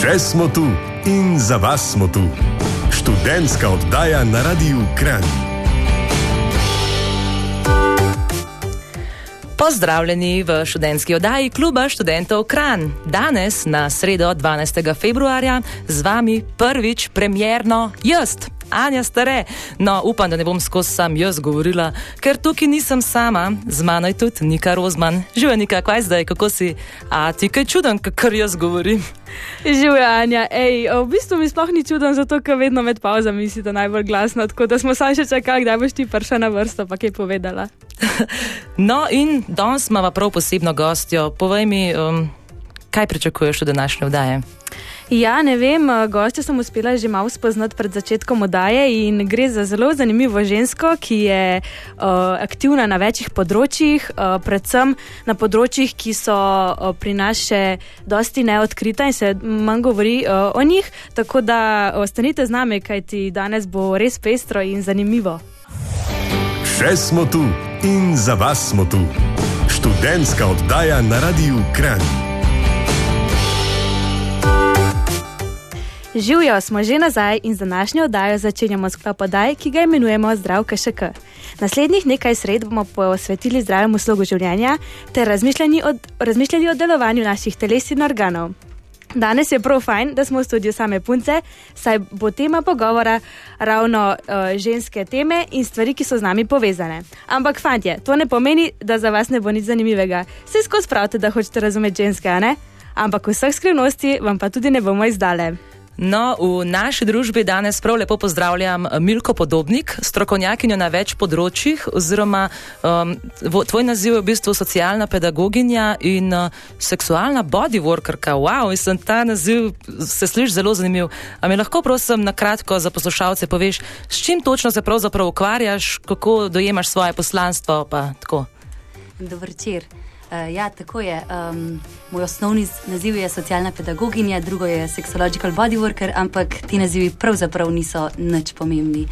Še smo tu in za vas smo tu. Študentska oddaja na Radiu Kran. Pozdravljeni v študentski oddaji kluba študentov Kran. Danes, na sredo 12. februarja, z vami prvič premjerno jaz. Anja stare. No, upam, da ne bom skozi sam jaz govorila, ker tukaj nisem sama, z mano je tudi Nika Rozman. Živijo, Nika, kaj zdaj, kako si? A ti kaj čuden, kar jaz govorim? Živijo, Anja, ej, v bistvu mi sploh ni čuden, zato ker vedno med pauzami si to najbolj glasno, tako da smo sami še čakali, kdaj boš ti prišla na vrsto, pa kaj povedala. no, in danes imamo prav posebno gostjo. Povej mi, um, kaj pričakuješ od današnje vdaje? Ja, ne vem, gosta sem uspela že malo spoznati pred začetkom oddaje in gre za zelo zanimivo žensko, ki je uh, aktivna na večjih področjih, uh, predvsem na področjih, ki so uh, pri nas še dosti neodkrita in se manj govori uh, o njih. Tako da ostanite z nami, kajti danes bo res pestro in zanimivo. Še smo tu in za vas smo tu. Študentska oddaja na Radiu Kran. Živijo, smo že nazaj in za današnjo oddajo začenjamo sklop oddaj, ki ga imenujemo Zdrav KŠK. Naslednjih nekaj sred bomo posvetili zdravemu slogu življenja ter razmišljali o, razmišljali o delovanju naših teles in organov. Danes je prav fajn, da smo v studiu same punce, saj bo tema pogovora ravno uh, ženske teme in stvari, ki so z nami povezane. Ampak, fantje, to ne pomeni, da za vas ne bo nič zanimivega. Vse skozi pravite, da hočete razumeti ženske, a ne? Ampak vseh skrivnosti vam pa tudi ne bomo izdale. No, v naši družbi danes prav lepo pozdravljam Milko Podobnik, strokovnjakinjo na več področjih, oziroma um, tvoj naziv je v bistvu socialna pedagoginja in uh, seksualna bodyworkerka. Wow, in ta naziv se sliši zelo zanimiv. A mi lahko prosim na kratko za poslušalce poveš, s čim točno se pravzaprav ukvarjaš, kako dojemaš svoje poslanstvo? Dobro večer. Uh, ja, tako je. Um, moj osnovni naziv je socialna pedagoginja, drugo je sexological bodyworker, ampak ti nazivi pravzaprav niso nič pomembni.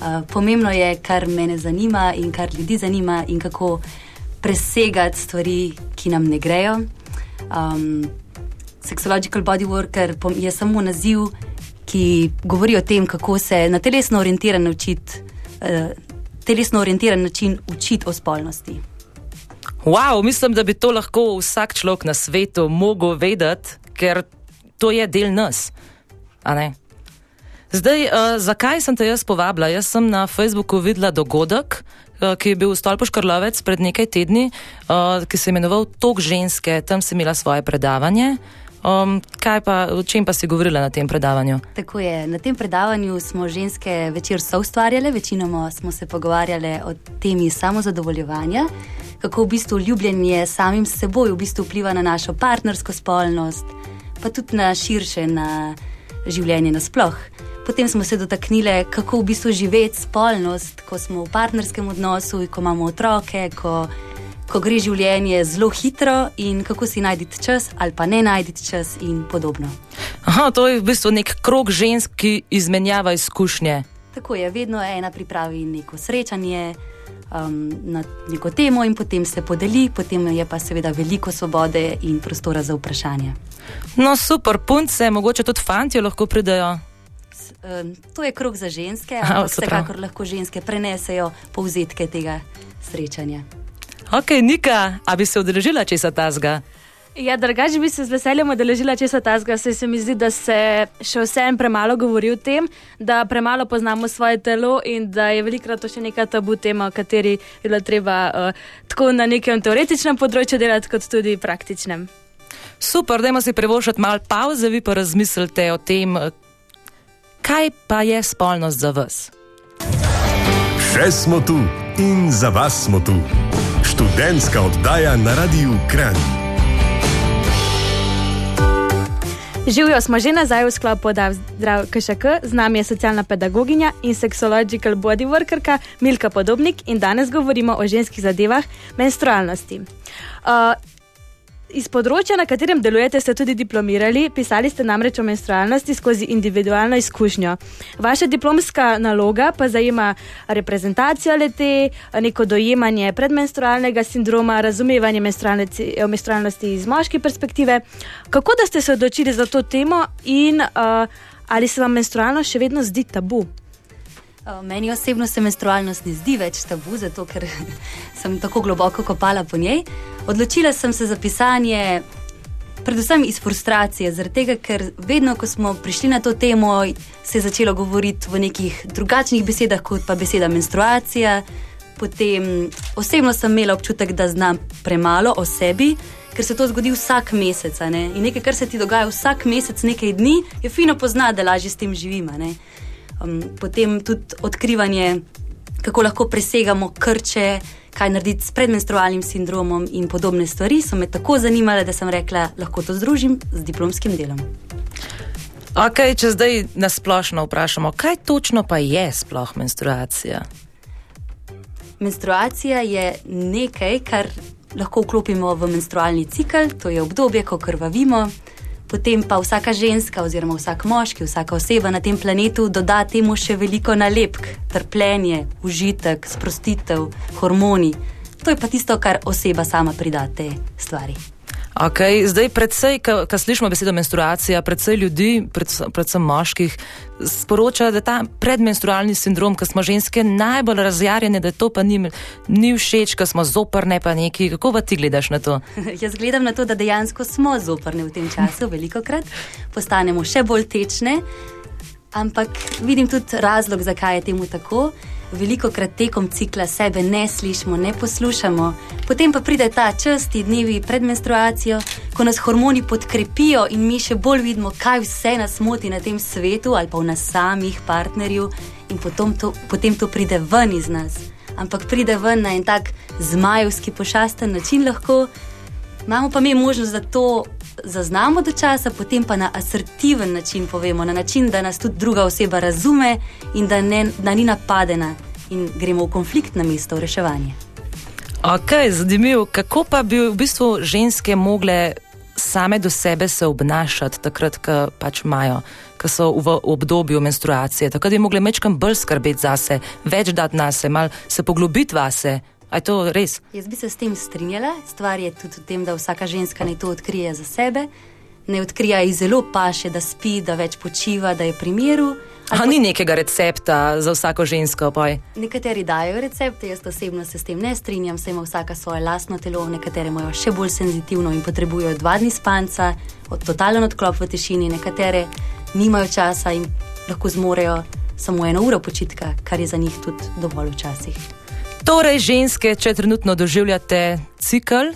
Uh, pomembno je, kar mene zanima in kar ljudi zanima, in kako presegati stvari, ki nam ne grejo. Um, sexological bodyworker je samo naziv, ki govori o tem, kako se na telesno orientiran, učit, uh, telesno orientiran način učiti o spolnosti. Wow, mislim, da bi to lahko vsak človek na svetu mogel vedeti, ker to je del nas. Zdaj, uh, zakaj sem te jaz povabila? Jaz sem na Facebooku videla dogodek, uh, ki je bil v Stolpu Škrlovec pred nekaj tedni, uh, ki se je imenoval Tok ženske, tam sem imela svoje predavanje. Um, kaj pa, o čem pa si govorila na tem predavanju? Tako je. Na tem predavanju smo ženske večer so ustvarjale, večinoma smo se pogovarjale o temi samozadovoljevanja kako v bistvu ljubljenje samim seboj v bistvu vpliva na našo partnersko spolnost, pa tudi na širše na življenje nasploh. Potem smo se dotaknili, kako v bistvu živeti spolnost, ko smo v partnerskem odnosu, ko imamo otroke, ko, ko gre življenje zelo hitro in kako si najti čas ali pa ne najti čas in podobno. Aha, to je v bistvu nek krog žensk, ki izmenjava izkušnje. Tako je, vedno ena pripravi neko srečanje um, na neko temo in potem se podeli, potem je pa seveda veliko svobode in prostora za vprašanje. No, super, punce, mogoče tudi fanti lahko pridajo. Um, to je krok za ženske, ampak vsekakor lahko ženske prenesejo povzetke tega srečanja. Ok, Nika, a bi se odrežila česa tazga? Ja, drugače bi se z veseljem odeležila česa tazga, saj se mi zdi, da se še vsem premalo govori o tem, da premalo poznamo svoje telo in da je velikrat to še neka tabu tema, o kateri je bilo treba uh, tako na nekem teoretičnem področju delati, kot tudi praktičnem. Super, da si privoščiti malo pauze, vi pa razmislite o tem, kaj pa je spolnost za vas. Še smo tu in za vas smo tu. Študentska oddaja na Radiu Kran. Živijo smo že nazaj v sklopu Zdrav KŠK, z nami je socialna pedagoginja in sexological bodyworkerka Milka Podobnik in danes govorimo o ženskih zadevah menstrualnosti. Uh, Iz področja, na katerem delujete, ste tudi diplomirali, pisali ste namreč o menstrualnosti skozi individualno izkušnjo. Vaša diplomska naloga pa zajema reprezentacijo lete, neko dojemanje predmenstrualnega sindroma, razumevanje menstrualnosti iz moške perspektive. Kako da ste se odločili za to temo in uh, ali se vam menstrualnost še vedno zdi tabu? Meni osebno se menstrualnost ne zdi več tabu, zato ker sem tako globoko kopala po njej. Odločila sem se za pisanje, predvsem iz frustracije, zaradi tega, ker vedno, ko smo prišli na to temo, se je začelo govoriti v nekih drugačnih besedah, kot pa beseda menstruacija. Potem osebno sem imela občutek, da znam premalo o sebi, ker se to zgodi vsak mesec. Ne? In nekaj, kar se ti dogaja vsak mesec, nekaj dni, je fino poznati, da lažje s tem živimo. Um, potem tudi odkrivanje, kako lahko presegamo krče, kaj narediti s predmenstrualnim sindromom in podobne stvari, so me tako zanimale, da sem rekla, lahko to združim z diplomskim delom. Okay, če zdaj nasplošno vprašamo, kaj točno pa je sploh menstruacija? Menstruacija je nekaj, kar lahko vklopimo v menstrualni cikl, to je obdobje, ko krvavimo potem pa vsaka ženska, oziroma vsak moški, vsaka oseba na tem planetu doda temu še veliko nalepk, trpljenje, užitek, sprostitev, hormoni. To je pa tisto, kar oseba sama pridate stvari. Okay, zdaj, predvsej, ko slišimo besedo menstruacija, predvsej ljudi, predvsem, predvsem moških, sporoča, da ta predmenstrualni sindrom, ko smo ženske najbolj razjarjene, da to pa ni, ni všeč, ko smo zoprne, pa neki. Kako pa ti gledaš na to? Jaz gledam na to, da dejansko smo zoprne v tem času, veliko krat postanemo še bolj tečne, ampak vidim tudi razlog, zakaj je temu tako veliko krat tekom cikla sebe ne slišimo, ne poslušamo. Potem pa pride ta čas, ti dnevi pred menstruacijo, ko nas hormoni podkrepijo in mi še bolj vidimo, kaj vse nas moti na tem svetu ali pa v nas samih, partnerju, in potem to, potem to pride ven iz nas. Ampak pride ven na en tak zmajovski pošasten način lahko. Imamo pa mi možnost, da to zaznamo do časa, potem pa na asertiven način povemo, na način, da nas tudi druga oseba razume in da, ne, da ni napadena in gremo v konflikt na mesto v reševanje. Ok, zanimivo. Kako pa bi v bistvu ženske mogle same do sebe se obnašati takrat, ko pač imajo, ko so v obdobju menstruacije, tako da bi mogle mečkam bolj skrbeti zase, več dati na se, mal se poglobiti vase. Je to res? Jaz bi se s tem strinjala. Stvar je tudi v tem, da vsaka ženska naj to odkrije za sebe. Ne odkrija ji zelo paše, da spi, da več počiva, da je pri miru. Ali ni nekega recepta za vsako žensko? Poj? Nekateri dajo recepte, jaz osebno se s tem ne strinjam, saj ima vsaka svoje lastno telo, nekatere imajo še bolj senzitivno in potrebujejo dva dni spanca, od totalen odklop v tišini, nekatere nimajo časa in lahko zmorejo samo eno uro počitka, kar je za njih tudi dovolj včasih. Torej, ženske, če trenutno doživljate cikl.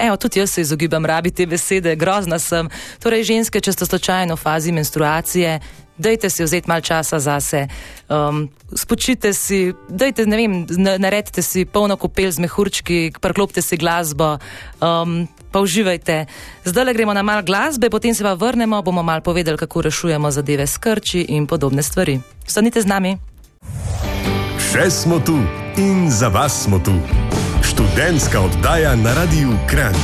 Evo, tudi jaz se izogibam rabi te besede, grozna sem. Torej, ženske, če ste slučajno v fazi menstruacije, dajte si vzeti malo časa zase, um, spočite si, dajte, ne vem, naredite si polno kopel z mehurčki, preklopite si glasbo, um, pa uživajte. Zdaj le gremo na malo glasbe, potem se pa vrnemo, bomo malo povedali, kako rešujemo zadeve s krči in podobne stvari. Stanite z nami. Še smo tu in za vas smo tu. Študentska oddaja na Radiu Kran.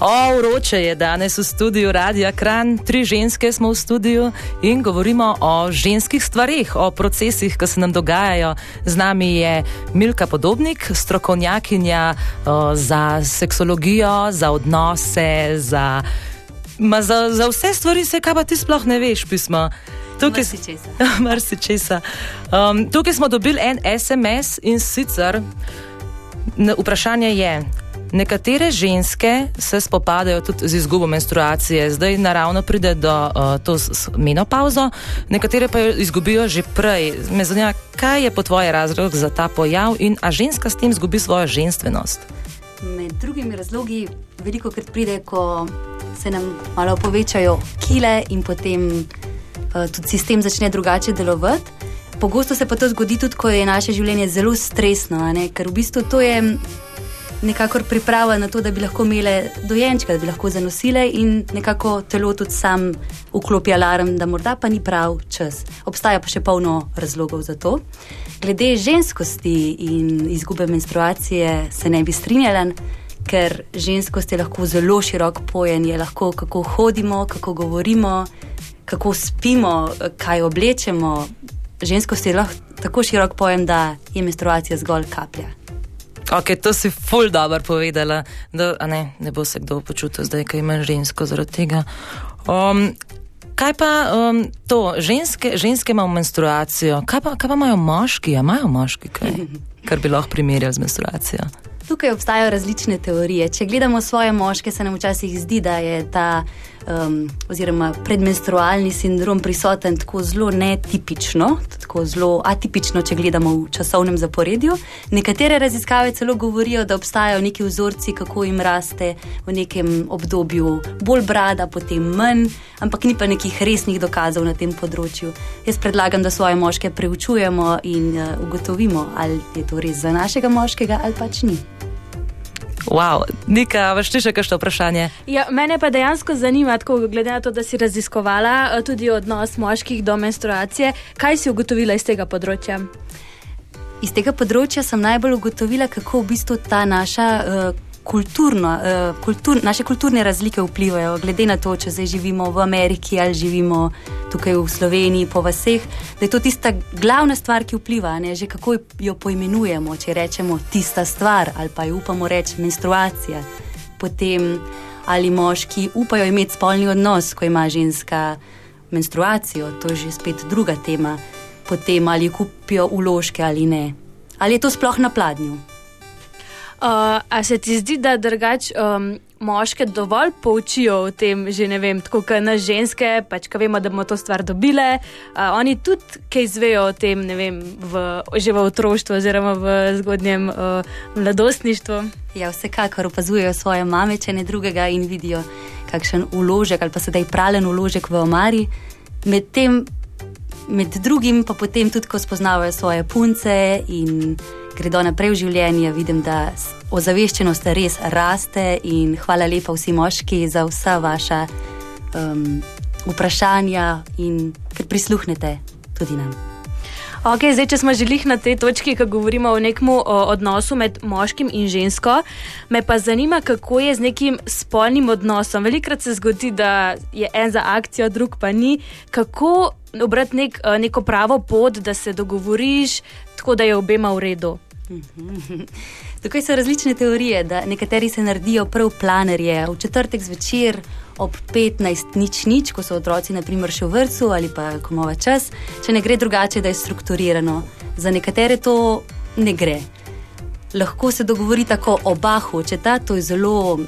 O, vroče je danes v studiu Radia Kran, tri ženske smo v studiu in govorimo o ženskih stvarih, o procesih, ki se nam dogajajo. Z nami je Milka Podobnik, strokovnjakinja o, za seksologijo, za odnose, za, ma, za, za vse stvari, se kaj pa ti sploh ne veš, pismo. Tukaj, um, tukaj smo dobili en SMS in sicer vprašanje je. Nekatere ženske se spopadajo tudi z izgubo menstruacije, zdaj naravno pride do uh, to menopauzo, nekatere pa jo izgubijo že prej. Me zanima, kaj je po tvoje razlog za ta pojav in a ženska s tem izgubi svojo ženstvenost? Med drugimi razlogi, veliko krat pride, ko se nam malo povečajo kile in potem tudi sistem začne drugače delovati. Pogosto se pa to zgodi tudi, ko je naše življenje zelo stresno, ker v bistvu to je nekako priprava na to, da bi lahko imele dojenčka, da bi lahko zanosile in nekako telo tudi sam vklopi alarm, da morda pa ni prav čas. Obstaja pa še polno razlogov za to. Glede ženskosti in izgube menstruacije se ne bi strinjala. Ker ženskost je lahko zelo širok pojem, je lahko kako hodimo, kako govorimo, kako spimo, kaj oblečemo. Ženskost je lahko tako širok pojem, da je menstruacija zgolj kaplja. Ok, to si ful dobro povedala, da ne, ne bo se kdo počutil zdaj, ko ima žensko zaradi tega. Um, kaj pa um, to, ženske, ženske imajo menstruacijo, kaj pa, kaj pa imajo moški, imajo moški kaj, kar bi lahko primerjali z menstruacijo? Tukaj obstajajo različne teorije. Če gledamo svoje moške, se nam včasih zdi, da je ta um, oziroma predmenstrualni sindrom prisoten tako zelo netipično, tako zelo atipično, če gledamo v časovnem zaporedju. Nekatere raziskave celo govorijo, da obstajajo neki vzorci, kako jim raste v nekem obdobju bolj brada, potem manj, ampak ni pa nekih resnih dokazov na tem področju. Jaz predlagam, da svoje moške preučujemo in uh, ugotovimo, ali je to res za našega moškega ali pač ni. Wow, Nika, veš ti še kakšno vprašanje? Ja, mene pa dejansko zanima, tako, glede na to, da si raziskovala eh, tudi odnos moških do menstruacije, kaj si ugotovila iz tega področja? Iz tega področja sem najbolj ugotovila, kako v bistvu ta naša uh, kulturno, uh, kultur, naše kulturne razlike vplivajo, glede na to, če zdaj živimo v Ameriki ali živimo tukaj v Sloveniji, po vseh, da je to tista glavna stvar, ki vpliva, ne že kako jo poimenujemo. Če rečemo tista stvar ali pa jo upamo reči menstruacija, potem ali moški upajo imeti spolni odnos, ko ima ženska menstruacijo, to je že spet druga tema. Potem ali kupijo uložke ali ne. Ali je to sploh na pladnju? Uh, a se ti zdi, da drugač um, moške dovolj poučijo o tem, že ne vem, tako kot nas ženske, pač ko vemo, da bomo to stvar dobile, uh, oni tudi kaj izvejo o tem, ne vem, v, že v otroštvu oziroma v zgodnjem uh, mladostništvu. Ja, vsekakor opazujejo svoje mame, če ne drugega, in vidijo, kakšen uložek ali pa sedaj pralen uložek v omari. Medtem, med drugim, pa potem tudi, ko spoznavajo svoje punce in gredo naprej v življenje, vidim, da ozaveščenost res raste in hvala lepa vsi moški za vsa vaša um, vprašanja in ker prisluhnete tudi nam. Okay, zdaj, če smo želeli na tej točki, ko govorimo o nekem odnosu med moškim in žensko, me pa zanima, kako je z nekim spolnim odnosom. Velikrat se zgodi, da je en za akcijo, drug pa ni. Kako obrati nek, eh, neko pravo pot, da se dogovoriš, tako da je obema v redu? Tukaj so različne teorije, da nekateri se naredijo prav planerje v četrtek zvečer ob 15, nič, nič, ko so otroci naprimer še v vrtu ali pa ko imamo čas, če ne gre drugače, da je strukturirano. Za nekatere to ne gre. Lahko se dogovori tako oba hočeta, to je zelo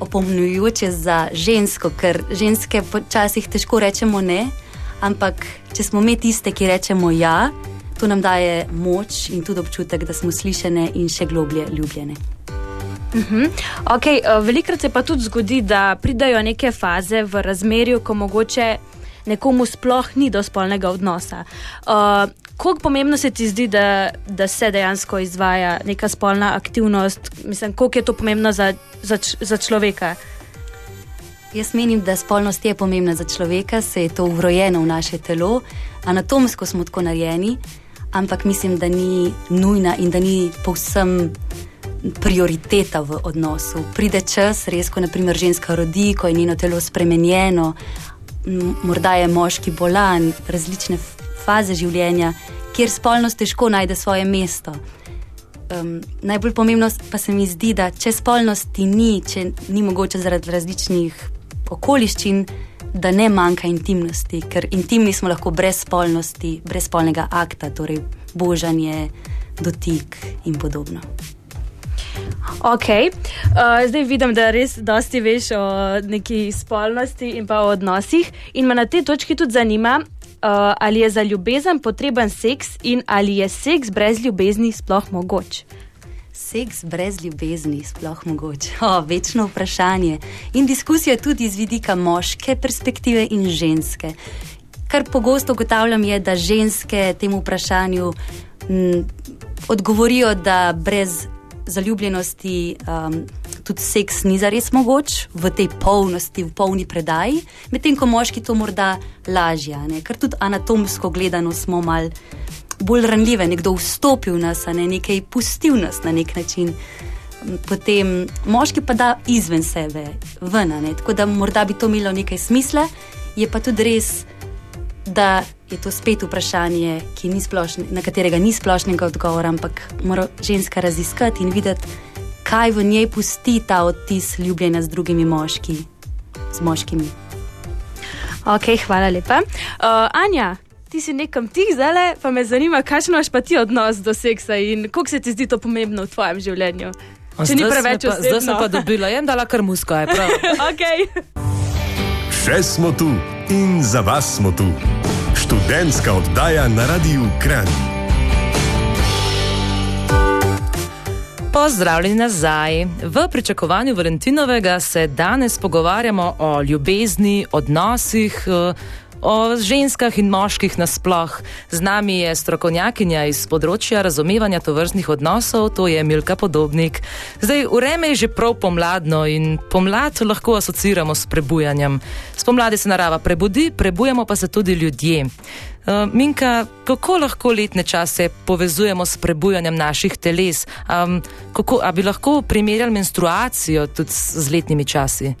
opomnjujoče za žensko, ker ženske počasih težko rečemo ne, ampak če smo mi tiste, ki rečemo ja, To nam daje moč in tudi občutek, da smo slišene in še globlje ljubljene. Uh -huh. okay, uh, velikrat se pa tudi zgodi, da pridajo neke faze v razmerju, ko mogoče nekomu sploh ni do spolnega odnosa. Uh, Kako pomembno se ti zdi, da, da se dejansko izvaja neka spolna aktivnost, mislim, koliko je to pomembno za, za, za človeka? Jaz menim, da spolnost je pomembna za človeka, se je to vrojeno v naše telo, anatomsko smo tako narejeni ampak mislim, da ni nujna in da ni povsem prioriteta v odnosu. Pride čas, res, ko naprimer ženska rodi, ko je njeno telo spremenjeno, morda je moški bolan, različne faze življenja, kjer spolnost težko najde svoje mesto. Um, najbolj pomembno pa se mi zdi, da če spolnosti ni, če ni mogoče zaradi različnih okoliščin, da ne manjka intimnosti, ker intimni smo lahko brez spolnosti, brez spolnega akta, torej božanje, dotik in podobno. Ok, uh, zdaj vidim, da res dosti veš o neki spolnosti in pa o odnosih. In me na tej točki tudi zanima, uh, ali je za ljubezen potreben seks in ali je seks brez ljubezni sploh mogoč seks brez ljubezni sploh mogoče? O, večno vprašanje. In diskusija tudi iz vidika moške perspektive in ženske. Kar pogosto ugotavljam, je, da ženske temu vprašanju m, odgovorijo, da brez zaljubljenosti um, tudi seks ni zares mogoč v tej polnosti, v polni predaji, medtem ko moški to morda lažje, ker tudi anatomsko gledano smo mal bolj ranljive, nekdo vstopil v nas, ne? nekaj pustil nas na nek način. Potem moški pa da izven sebe, ven, ne? tako da morda bi to imelo nekaj smisla, je pa tudi res, da je to spet vprašanje, splošne, na katerega ni splošnega odgovora, ampak mora ženska raziskati in videti, kaj v njej pusti ta odtis ljubljenja z drugimi moški, z moškimi. Ok, hvala lepa. Uh, Anja, ti si nekam tih zdaj, pa me zanima, kakšno imaš pa ti odnos do seksa in koliko se ti zdi to pomembno v tvojem življenju. Če ni preveč časa, zdaj sem pa dobila, jem dala kar musko, je prav. okay. Še smo tu in za vas smo tu. Študentska oddaja na Radiu Kran. Pozdravljeni nazaj. V pričakovanju Valentinovega se danes pogovarjamo o ljubezni, odnosih. O ženskah in moških nasploh. Z nami je strokovnjakinja iz področja razumevanja tovrstnih odnosov, to je Milka Podobnik. Zdaj, vreme je že prav pomladno in pomlad lahko asociramo s prebujanjem. Spomladi se narava prebudi, prebujamo pa se tudi ljudje. Uh, Minka, kako lahko letne čase povezujemo s prebujanjem naših teles? Um, kako, a bi lahko primerjali menstruacijo tudi z letnimi časi?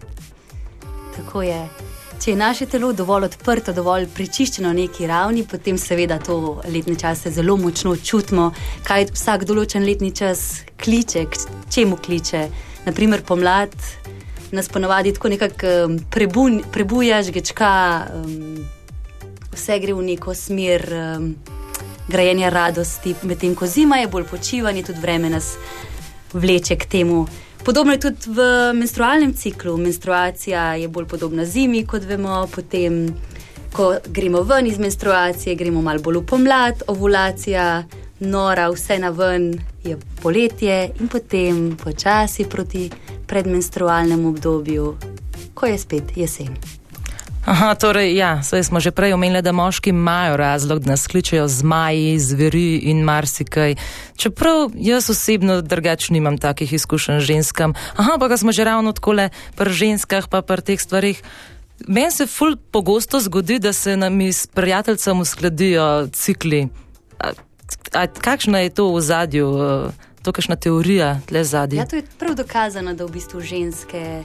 Tako je. Če je naše telo dovolj odprto, dovolj prečiščeno na neki ravni, potem seveda to letne čase zelo močno čutimo, kaj vsak določen letni čas kliče, k čemu kliče. Naprimer, pomlad nas ponovadi tako nekako um, prebuj, prebuja, žgečka, um, vse gre v neko smer um, grajenja radosti, medtem ko zima je bolj počivanje, tudi vreme nas vleče k temu. Podobno je tudi v menstrualnem ciklu. Menstruacija je bolj podobna zimi, kot vemo. Potem, ko gremo ven iz menstruacije, gremo malo bolj v pomlad, ovulacija, nora, vse na ven je poletje in potem počasi proti predmenstrualnemu obdobju, ko je spet jesen. Aha, torej, ja, smo že prej omenili, da moški imajo razlog, da nas kličejo zmaji, zveri in marsikaj. Čeprav jaz osebno drugače nimam takih izkušenj z ženskami. Aha, pa smo že ravno tako le pri ženskah, pa pri teh stvarih. Meni se ful pogosto zgodi, da se nam s prijateljem uskladijo cikli. A, a, kakšna je to v zadju, to kakšna teorija tle zadnja? Ja, to je prav dokazano, da v bistvu ženske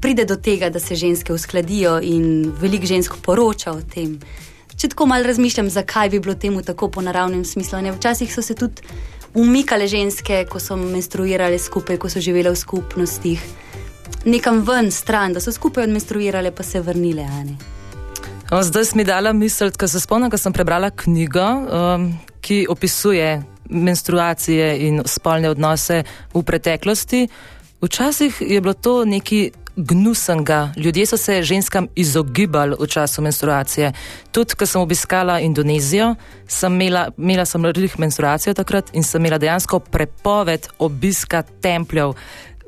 pride do tega, da se ženske uskladijo in veliko žensk poroča o tem. Če tako malo razmišljam, zakaj bi bilo temu tako po naravnem smislu. Ne? Včasih so se tudi umikale ženske, ko so menstruirale skupaj, ko so živele v skupnostih, nekam ven, stran, da so skupaj menstruirale, pa se vrnile. Zdaj si mi dala misel, ker se spomnim, da sem prebrala knjigo, um, ki opisuje menstruacije in spolne odnose v preteklosti. Včasih je bilo to neki gnusenega. Ljudje so se ženskam izogibali v času menstruacije. Tudi, ko sem obiskala Indonezijo, sem imela, imela sem rednih menstruacij takrat in sem imela dejansko prepoved obiska templjev.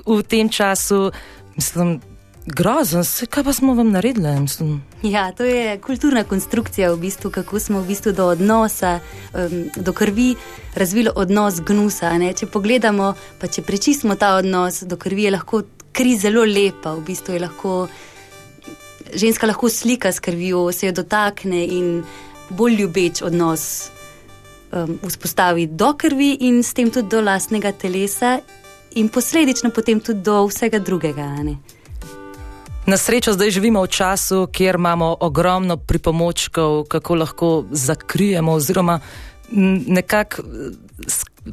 V tem času, mislim, grozen, kaj pa smo vam naredili? Mislim. Ja, to je kulturna konstrukcija, v bistvu, kako smo v bistvu do odnosa, um, do krvi razvili odnos gnusa. Ne? Če pogledamo, pa če prečistimo ta odnos do krvi, je lahko kri zelo lepa, v bistvu je lahko ženska lahko slika s krvjo, se jo dotakne in bolj ljubeč odnos um, vzpostavi do krvi in s tem tudi do lastnega telesa, in posledično potem tudi do vsega drugega. Ne? Na srečo zdaj živimo v času, kjer imamo ogromno pripomočkov, kako lahko zakrijemo, oziroma nekako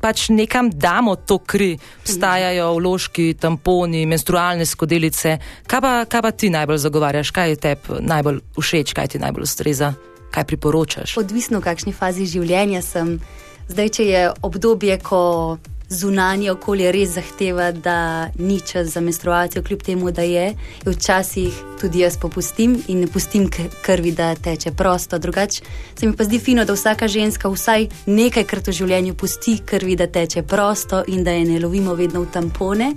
pač nekam damo to kri, obstajajo vložki, tamponi, menstrualne skodelice. Kaj pa, kaj pa ti najbolj zagovarjaš, kaj je tebi najbolj všeč, kaj ti najbolj ustreza, kaj priporočaš? Odvisno, v kakšni fazi življenja sem. Zdaj, če je obdobje, ko zunanje okolje res zahteva, da ni čas za menstruacijo, kljub temu, da je, je včasih tudi jaz popustim in ne pustim krvi, da teče prosto. Drugače se mi pa zdi fino, da vsaka ženska vsaj nekajkrat v življenju pusti krvi, da teče prosto in da je ne lovimo vedno v tampone,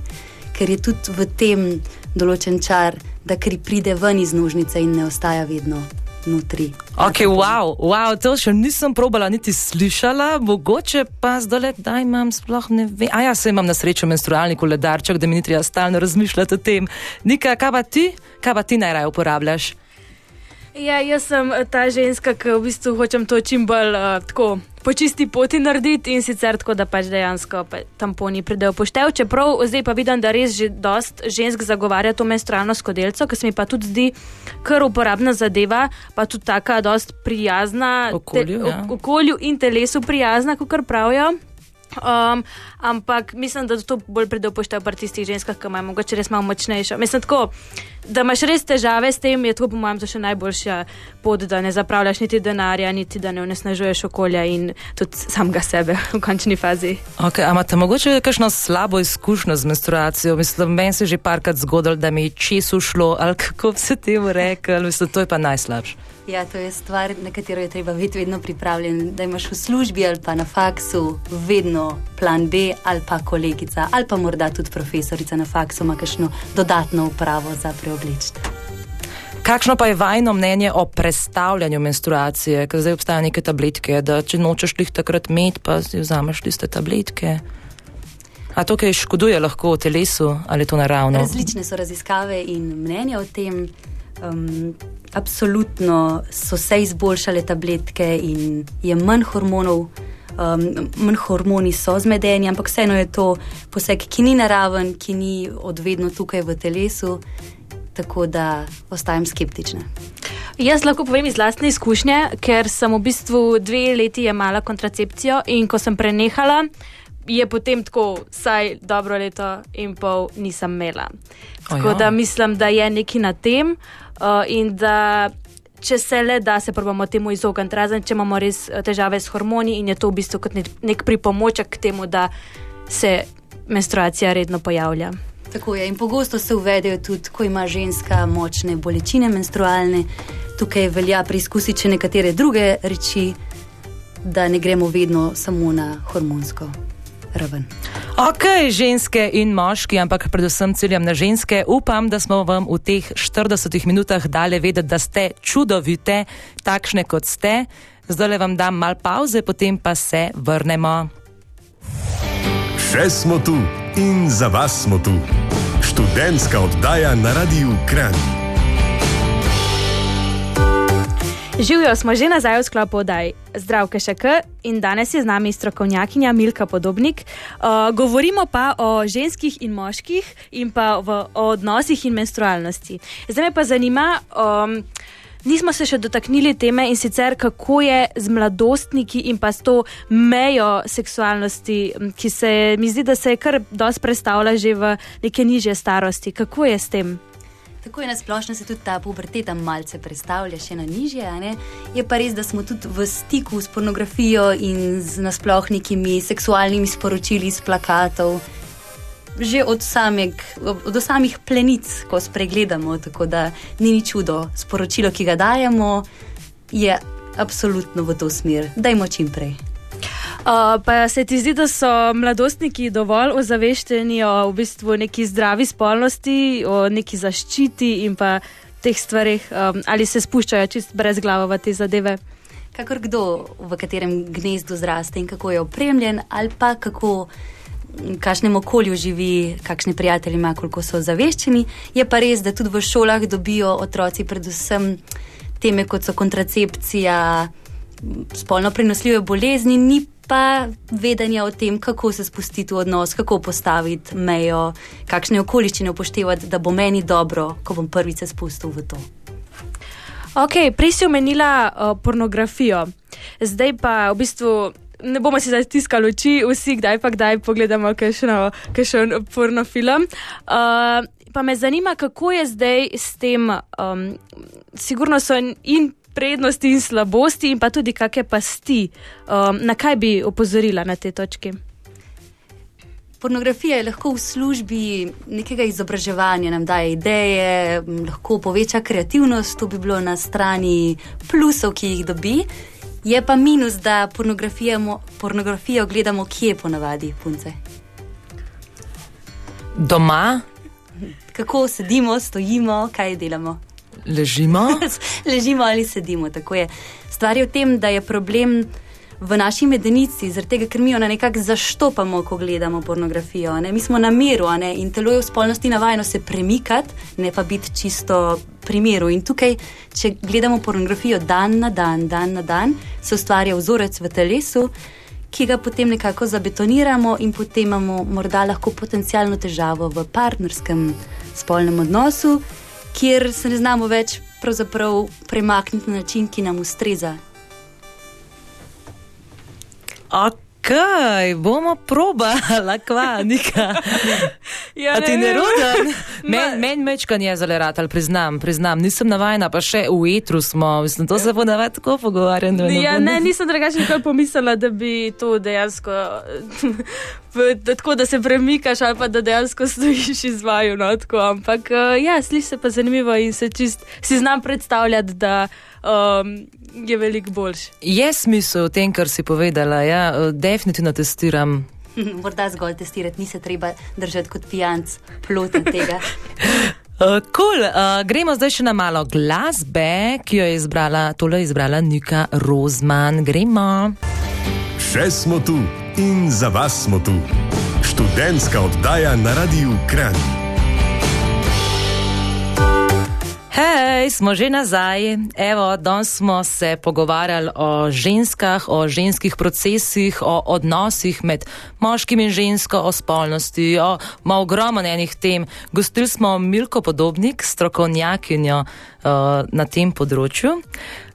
ker je tudi v tem določen čar, da kri pride ven iz nožnice in ne ostaja vedno notri. Ok, wow, wow, to še nisem probala, niti slišala, mogoče pa zdaj, da imam sploh ne vem. A ja, se imam na srečo menstrualni koledarček, da mi ni treba stalno razmišljati o tem. Nika, kaj pa ti, kaj pa ti najraje uporabljaš? Ja, jaz sem ta ženska, ki v bistvu hočem to čim bolj uh, tako po čisti poti narediti in sicer tako, da pač dejansko pa tamponi pridejo poštev. Čeprav zdaj pa vidim, da res že dost žensk zagovarja to menstrualno skodelco, ki se mi pa tudi zdi kar uporabna zadeva, pa tudi taka dost prijazna Okolju, te, ja. okolju in telesu prijazna, kot pravijo. Um, ampak mislim, da to bolj pride v poštev pri tistih ženskah, ki imajo mogoče res malo močnejšo. Mislim, tako, da imaš res težave s tem, je to po mojem še najboljša pot, da ne zapravljaš niti denarja, niti da ne onesnažuješ okolja in tudi samega sebe v končni fazi. Okay, a imate mogoče kakšno slabo izkušnjo z menstruacijo? Mislim, meni se je že parkrat zgodilo, da mi je čez ušlo, ali kako se temu rekel, mislim, to je pa najslabše. Ja, to je stvar, na katero je treba biti vedno pripravljen. Da imaš v službi ali pa na faksu vedno plan B, ali pa kolegica, ali pa morda tudi profesorica na faksu ima kakšno dodatno upravo za preobličiti. Kakšno pa je vajno mnenje o prestavljanju menstruacije, ker zdaj obstajajo neke tabletke, da če nočeš jih takrat imeti, pa si vzameš tiste tabletke. A to, kaj škoduje lahko v telesu, ali je to naravno? Različne so raziskave in mnenja o tem. Um, absolutno so se izboljšale tabletke in je manj hormonov, um, manj hormoni so zmedeni, ampak vseeno je to poseg, ki ni naraven, ki ni odvedno tukaj v telesu, tako da ostajam skeptična. Jaz lahko povem iz lastne izkušnje, ker sem v bistvu dve leti jemala kontracepcijo in ko sem prenehala, je potem tako vsaj dobro leto in pol nisem imela. Tako da mislim, da je nekaj na tem uh, in da. Če se le da, se probamo temu izogniti, razen če imamo res eh, težave s hormoni in je to v bistvu kot nek, nek pripomoček k temu, da se menstruacija redno pojavlja. Tako je in pogosto se uvedejo tudi, ko ima ženska močne bolečine menstrualne. Tukaj velja preizkusiti še nekatere druge reči, da ne gremo vedno samo na hormonsko raven. Ok, ženske in moški, ampak predvsem ciljam na ženske. Upam, da smo vam v teh 40 minutah dali vedeti, da ste čudovite, takšne kot ste. Zdaj le vam dam mal pauze, potem pa se vrnemo. Še smo tu in za vas smo tu. Študentska oddaja na Radiu Kran. Živijo smo že nazaj v sklopu oddaj Zdravke Šek in danes je z nami strokovnjakinja Milka Podobnik. Uh, govorimo pa o ženskih in moških in pa v, o odnosih in menstrualnosti. Zdaj me pa zanima. Um, Nismo se še dotaknili teme in sicer kako je z mladostniki in pa s to mejo seksualnosti, ki se mi zdi, da se je kar dosti predstavlja že v neke nižje starosti. Kako je s tem? Tako je na splošno se tudi ta puberteta malce predstavlja, še na nižje. Je pa res, da smo tudi v stiku s pornografijo in z nasplošnimi seksualnimi sporočili iz plakatov. Že od, sameg, od samih plenic, ko spregledamo, tako da ni ni čudo. Sporočilo, ki ga dajemo, je absolutno v to smer. Dajmo čim prej. Uh, pa se ti zdi, da so mladostniki dovolj ozaveščeni o v bistvu neki zdravi spolnosti, o neki zaščiti in pa teh stvarih, um, ali se spuščajo čist brez glave v te zadeve? Kakor kdo, v katerem gnezdu zraste in kako je opremljen, ali pa kako. V kakšnem okolju živi, kakšne prijatelje ima, koliko so ozaveščeni. Je pa res, da tudi v šolah dobijo otroci predvsem teme, kot so kontracepcija, spolno prenosljive bolezni, ni pa vedenja o tem, kako se spustiti v odnos, kako postaviti mejo, kakšne okoliščine upoštevati, da bo meni dobro, ko bom prvič se spustil v to. Ok, prej si omenila uh, pornografijo, zdaj pa v bistvu. Ne bomo si zatiskali oči, vsi kdaj pa kdaj pogledamo kakšen pornofilm. Uh, pa me zanima, kako je zdaj s tem. Um, sigurno so in prednosti in slabosti, in pa tudi kakšne pasti. Um, na kaj bi opozorila na te točke? Pornografija je lahko v službi nekega izobraževanja, nam daje ideje, lahko poveča kreativnost, to bi bilo na strani plusov, ki jih dobi. Je pa minus, da pornografijo gledamo kje ponavadi, punce. Doma, Kako sedimo, stojimo, kaj delamo. Ležimo. Ležimo ali sedimo. tako je. Stvar je v tem, da je problem v naši medenici, zaradi tega, ker mi jo nekako zaštopamo, ko gledamo pornografijo. Ne? Mi smo na miru ne? in telo je v spolnosti navajeno se premikati, ne pa biti čisto pri miru. In tukaj, če gledamo pornografijo dan na dan, dan na dan, se ustvarja vzorec v telesu. Ki ga potem nekako zabetoniramo, in potem imamo morda lahko potencijalno težavo v partnerskem spolnem odnosu, kjer se ne znamo več premakniti na način, ki nam ustreza. Ok, bomo probali, kva, nika. Ja, A ti ne roden? Ma- Meni men mečkan je zalerat, ali priznam, priznam, nisem navajena, pa še v etru smo, mislim, to se bo navadi tako pogovarjati. Ja, ne, nisem drugače nikoli pomislila, da bi to dejansko. da Tako da se premikaš, ali pa da dejansko stojiš izvaju. No, tako, ampak eh, ja, sliši se pa zanimivo in se čist, si znam predstavljati, da um, je veliko boljši. Je smisel v tem, kar si povedala, ja, eh, definitivno testiram. Morda zgolj testirati, ni se treba držati kot pijanc plota tega. Uh, cool. uh, gremo zdaj še na malo glasbe, ki jo je izbrala, tole je izbrala Nika Rozman. Gremo. Še smo tu in za vas smo tu. Študentska oddaja na Radiu Kran. Hej, smo že nazaj. Evo, danes smo se pogovarjali o ženskah, o ženskih procesih, o odnosih med moškim in žensko, o spolnosti, o ma ogromno enih tem. Gostili smo Milko Podobnik, strokovnjakinjo uh, na tem področju.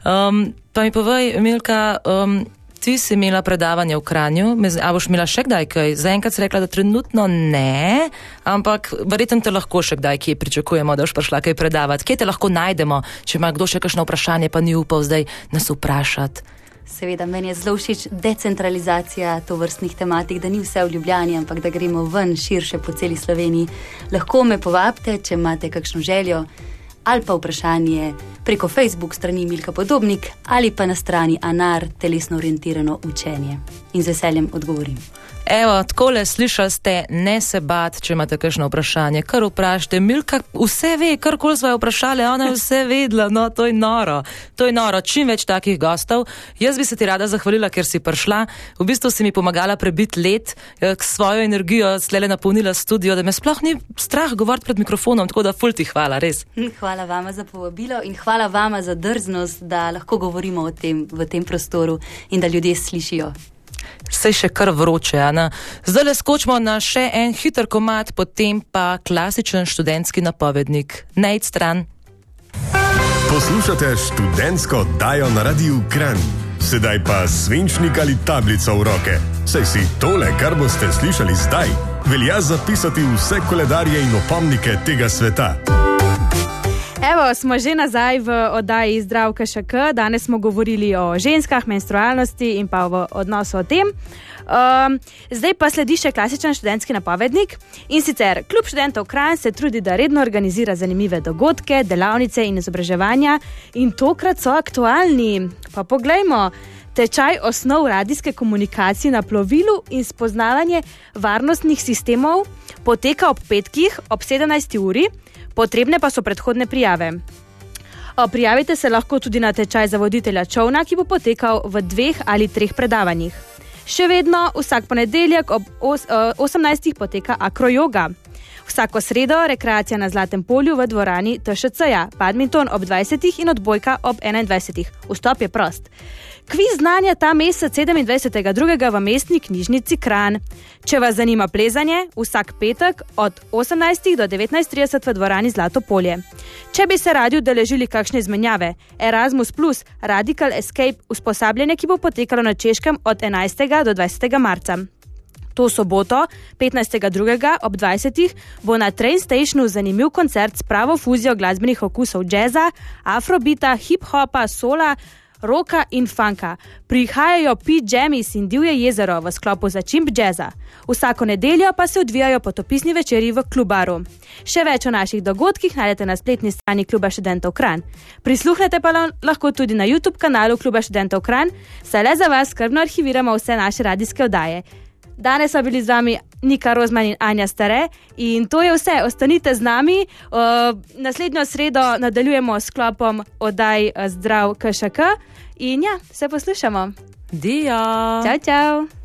Um, pa mi povej, Milka, um, ti si imela predavanje v Kranju, a boš imela še kdaj kaj? Zaenkrat si rekla, da trenutno ne, ampak verjetno te lahko še kdaj, kje pričakujemo, da boš prišla kaj predavati. Kje te lahko najdemo, če ima kdo še kakšno vprašanje, pa ni upal zdaj nas vprašati. Seveda, meni je zelo všeč decentralizacija to vrstnih tematik, da ni vse v Ljubljani, ampak da gremo ven širše po celi Sloveniji. Lahko me povabite, če imate kakšno željo ali pa vprašanje preko Facebook strani Milka Podobnik ali pa na strani Anar telesno orientirano učenje. In z veseljem odgovorim. Evo, takole slišali ste, ne se bat, če imate kakšno vprašanje, kar vprašajte. Milka vse ve, kar koli smo jo vprašali, ona je vse vedela, no to je noro. To je noro, čim več takih gostov. Jaz bi se ti rada zahvalila, ker si prišla. V bistvu si mi pomagala prebiti let, eh, k svojo energijo slele napolnila studio, da me sploh ni strah govoriti pred mikrofonom, tako da ful ti hvala, res. Hvala vama za povabilo in hvala vama za drznost, da lahko govorimo o tem v tem prostoru in da ljudje slišijo. Sej še kar vroče, Ana. Zdaj le skočimo na še en hiter komat, potem pa klasičen študentski napovednik. Nejd stran. Poslušate študentsko oddajo na Radiu Kran. Sedaj pa svinčnik ali tablico v roke. Saj si tole, kar boste slišali zdaj, velja zapisati vse koledarje in opomnike tega sveta. Evo, smo že nazaj v oddaji Zdravka ŠK. Danes smo govorili o ženskah, menstrualnosti in pa v odnosu o tem. Um, zdaj pa sledi še klasičen študentski napovednik. In sicer, kljub študentov Kran se trudi, da redno organizira zanimive dogodke, delavnice in izobraževanja, in tokrat so aktualni. Pa poglejmo. Tečaj osnov radijske komunikacije na plovilu in spoznavanje varnostnih sistemov poteka ob petkih ob 17. uri, potrebne pa so predhodne prijave. Prijavite se lahko tudi na tečaj za voditelja čovna, ki bo potekal v dveh ali treh predavanjih. Še vedno vsak ponedeljek ob os, eh, 18. poteka akrojoga. Vsako sredo rekreacija na Zlatem polju v dvorani TŠC-ja, badminton ob 20. in odbojka ob 21. Vstop je prost. Kviz znanja ta mesec 27.2. v mestni knjižnici Kran. Če vas zanima plezanje, vsak petek od 18. do 19.30 v dvorani Zlato polje. Če bi se radi udeležili kakšne izmenjave, Erasmus, Radical Escape, usposabljanje, ki bo potekalo na Češkem od 11. do 20. marca. To soboto, 15.2. ob 20. bo na Train Stationu zanimiv koncert s pravo fuzijo glasbenih okusov jazza, afrobita, hip-hopa, sola, roka in funka. Prihajajo P-Jamis in Divje jezero v sklopu za čimp jazza. Vsako nedeljo pa se odvijajo potopisni večeri v klubaru. Še več o naših dogodkih najdete na spletni strani Kluba študentov Kran. Prisluhnete pa la- lahko tudi na YouTube kanalu Kluba študentov Kran, saj le za vas skrbno arhiviramo vse naše radijske oddaje. Danes so bili z vami Nika Rozman in Anja Stare. In to je vse, ostanite z nami. Uh, naslednjo sredo nadaljujemo s klopom oddaj uh, Zdrav KŠK. In ja, se poslušamo. Dio. Čau, čau.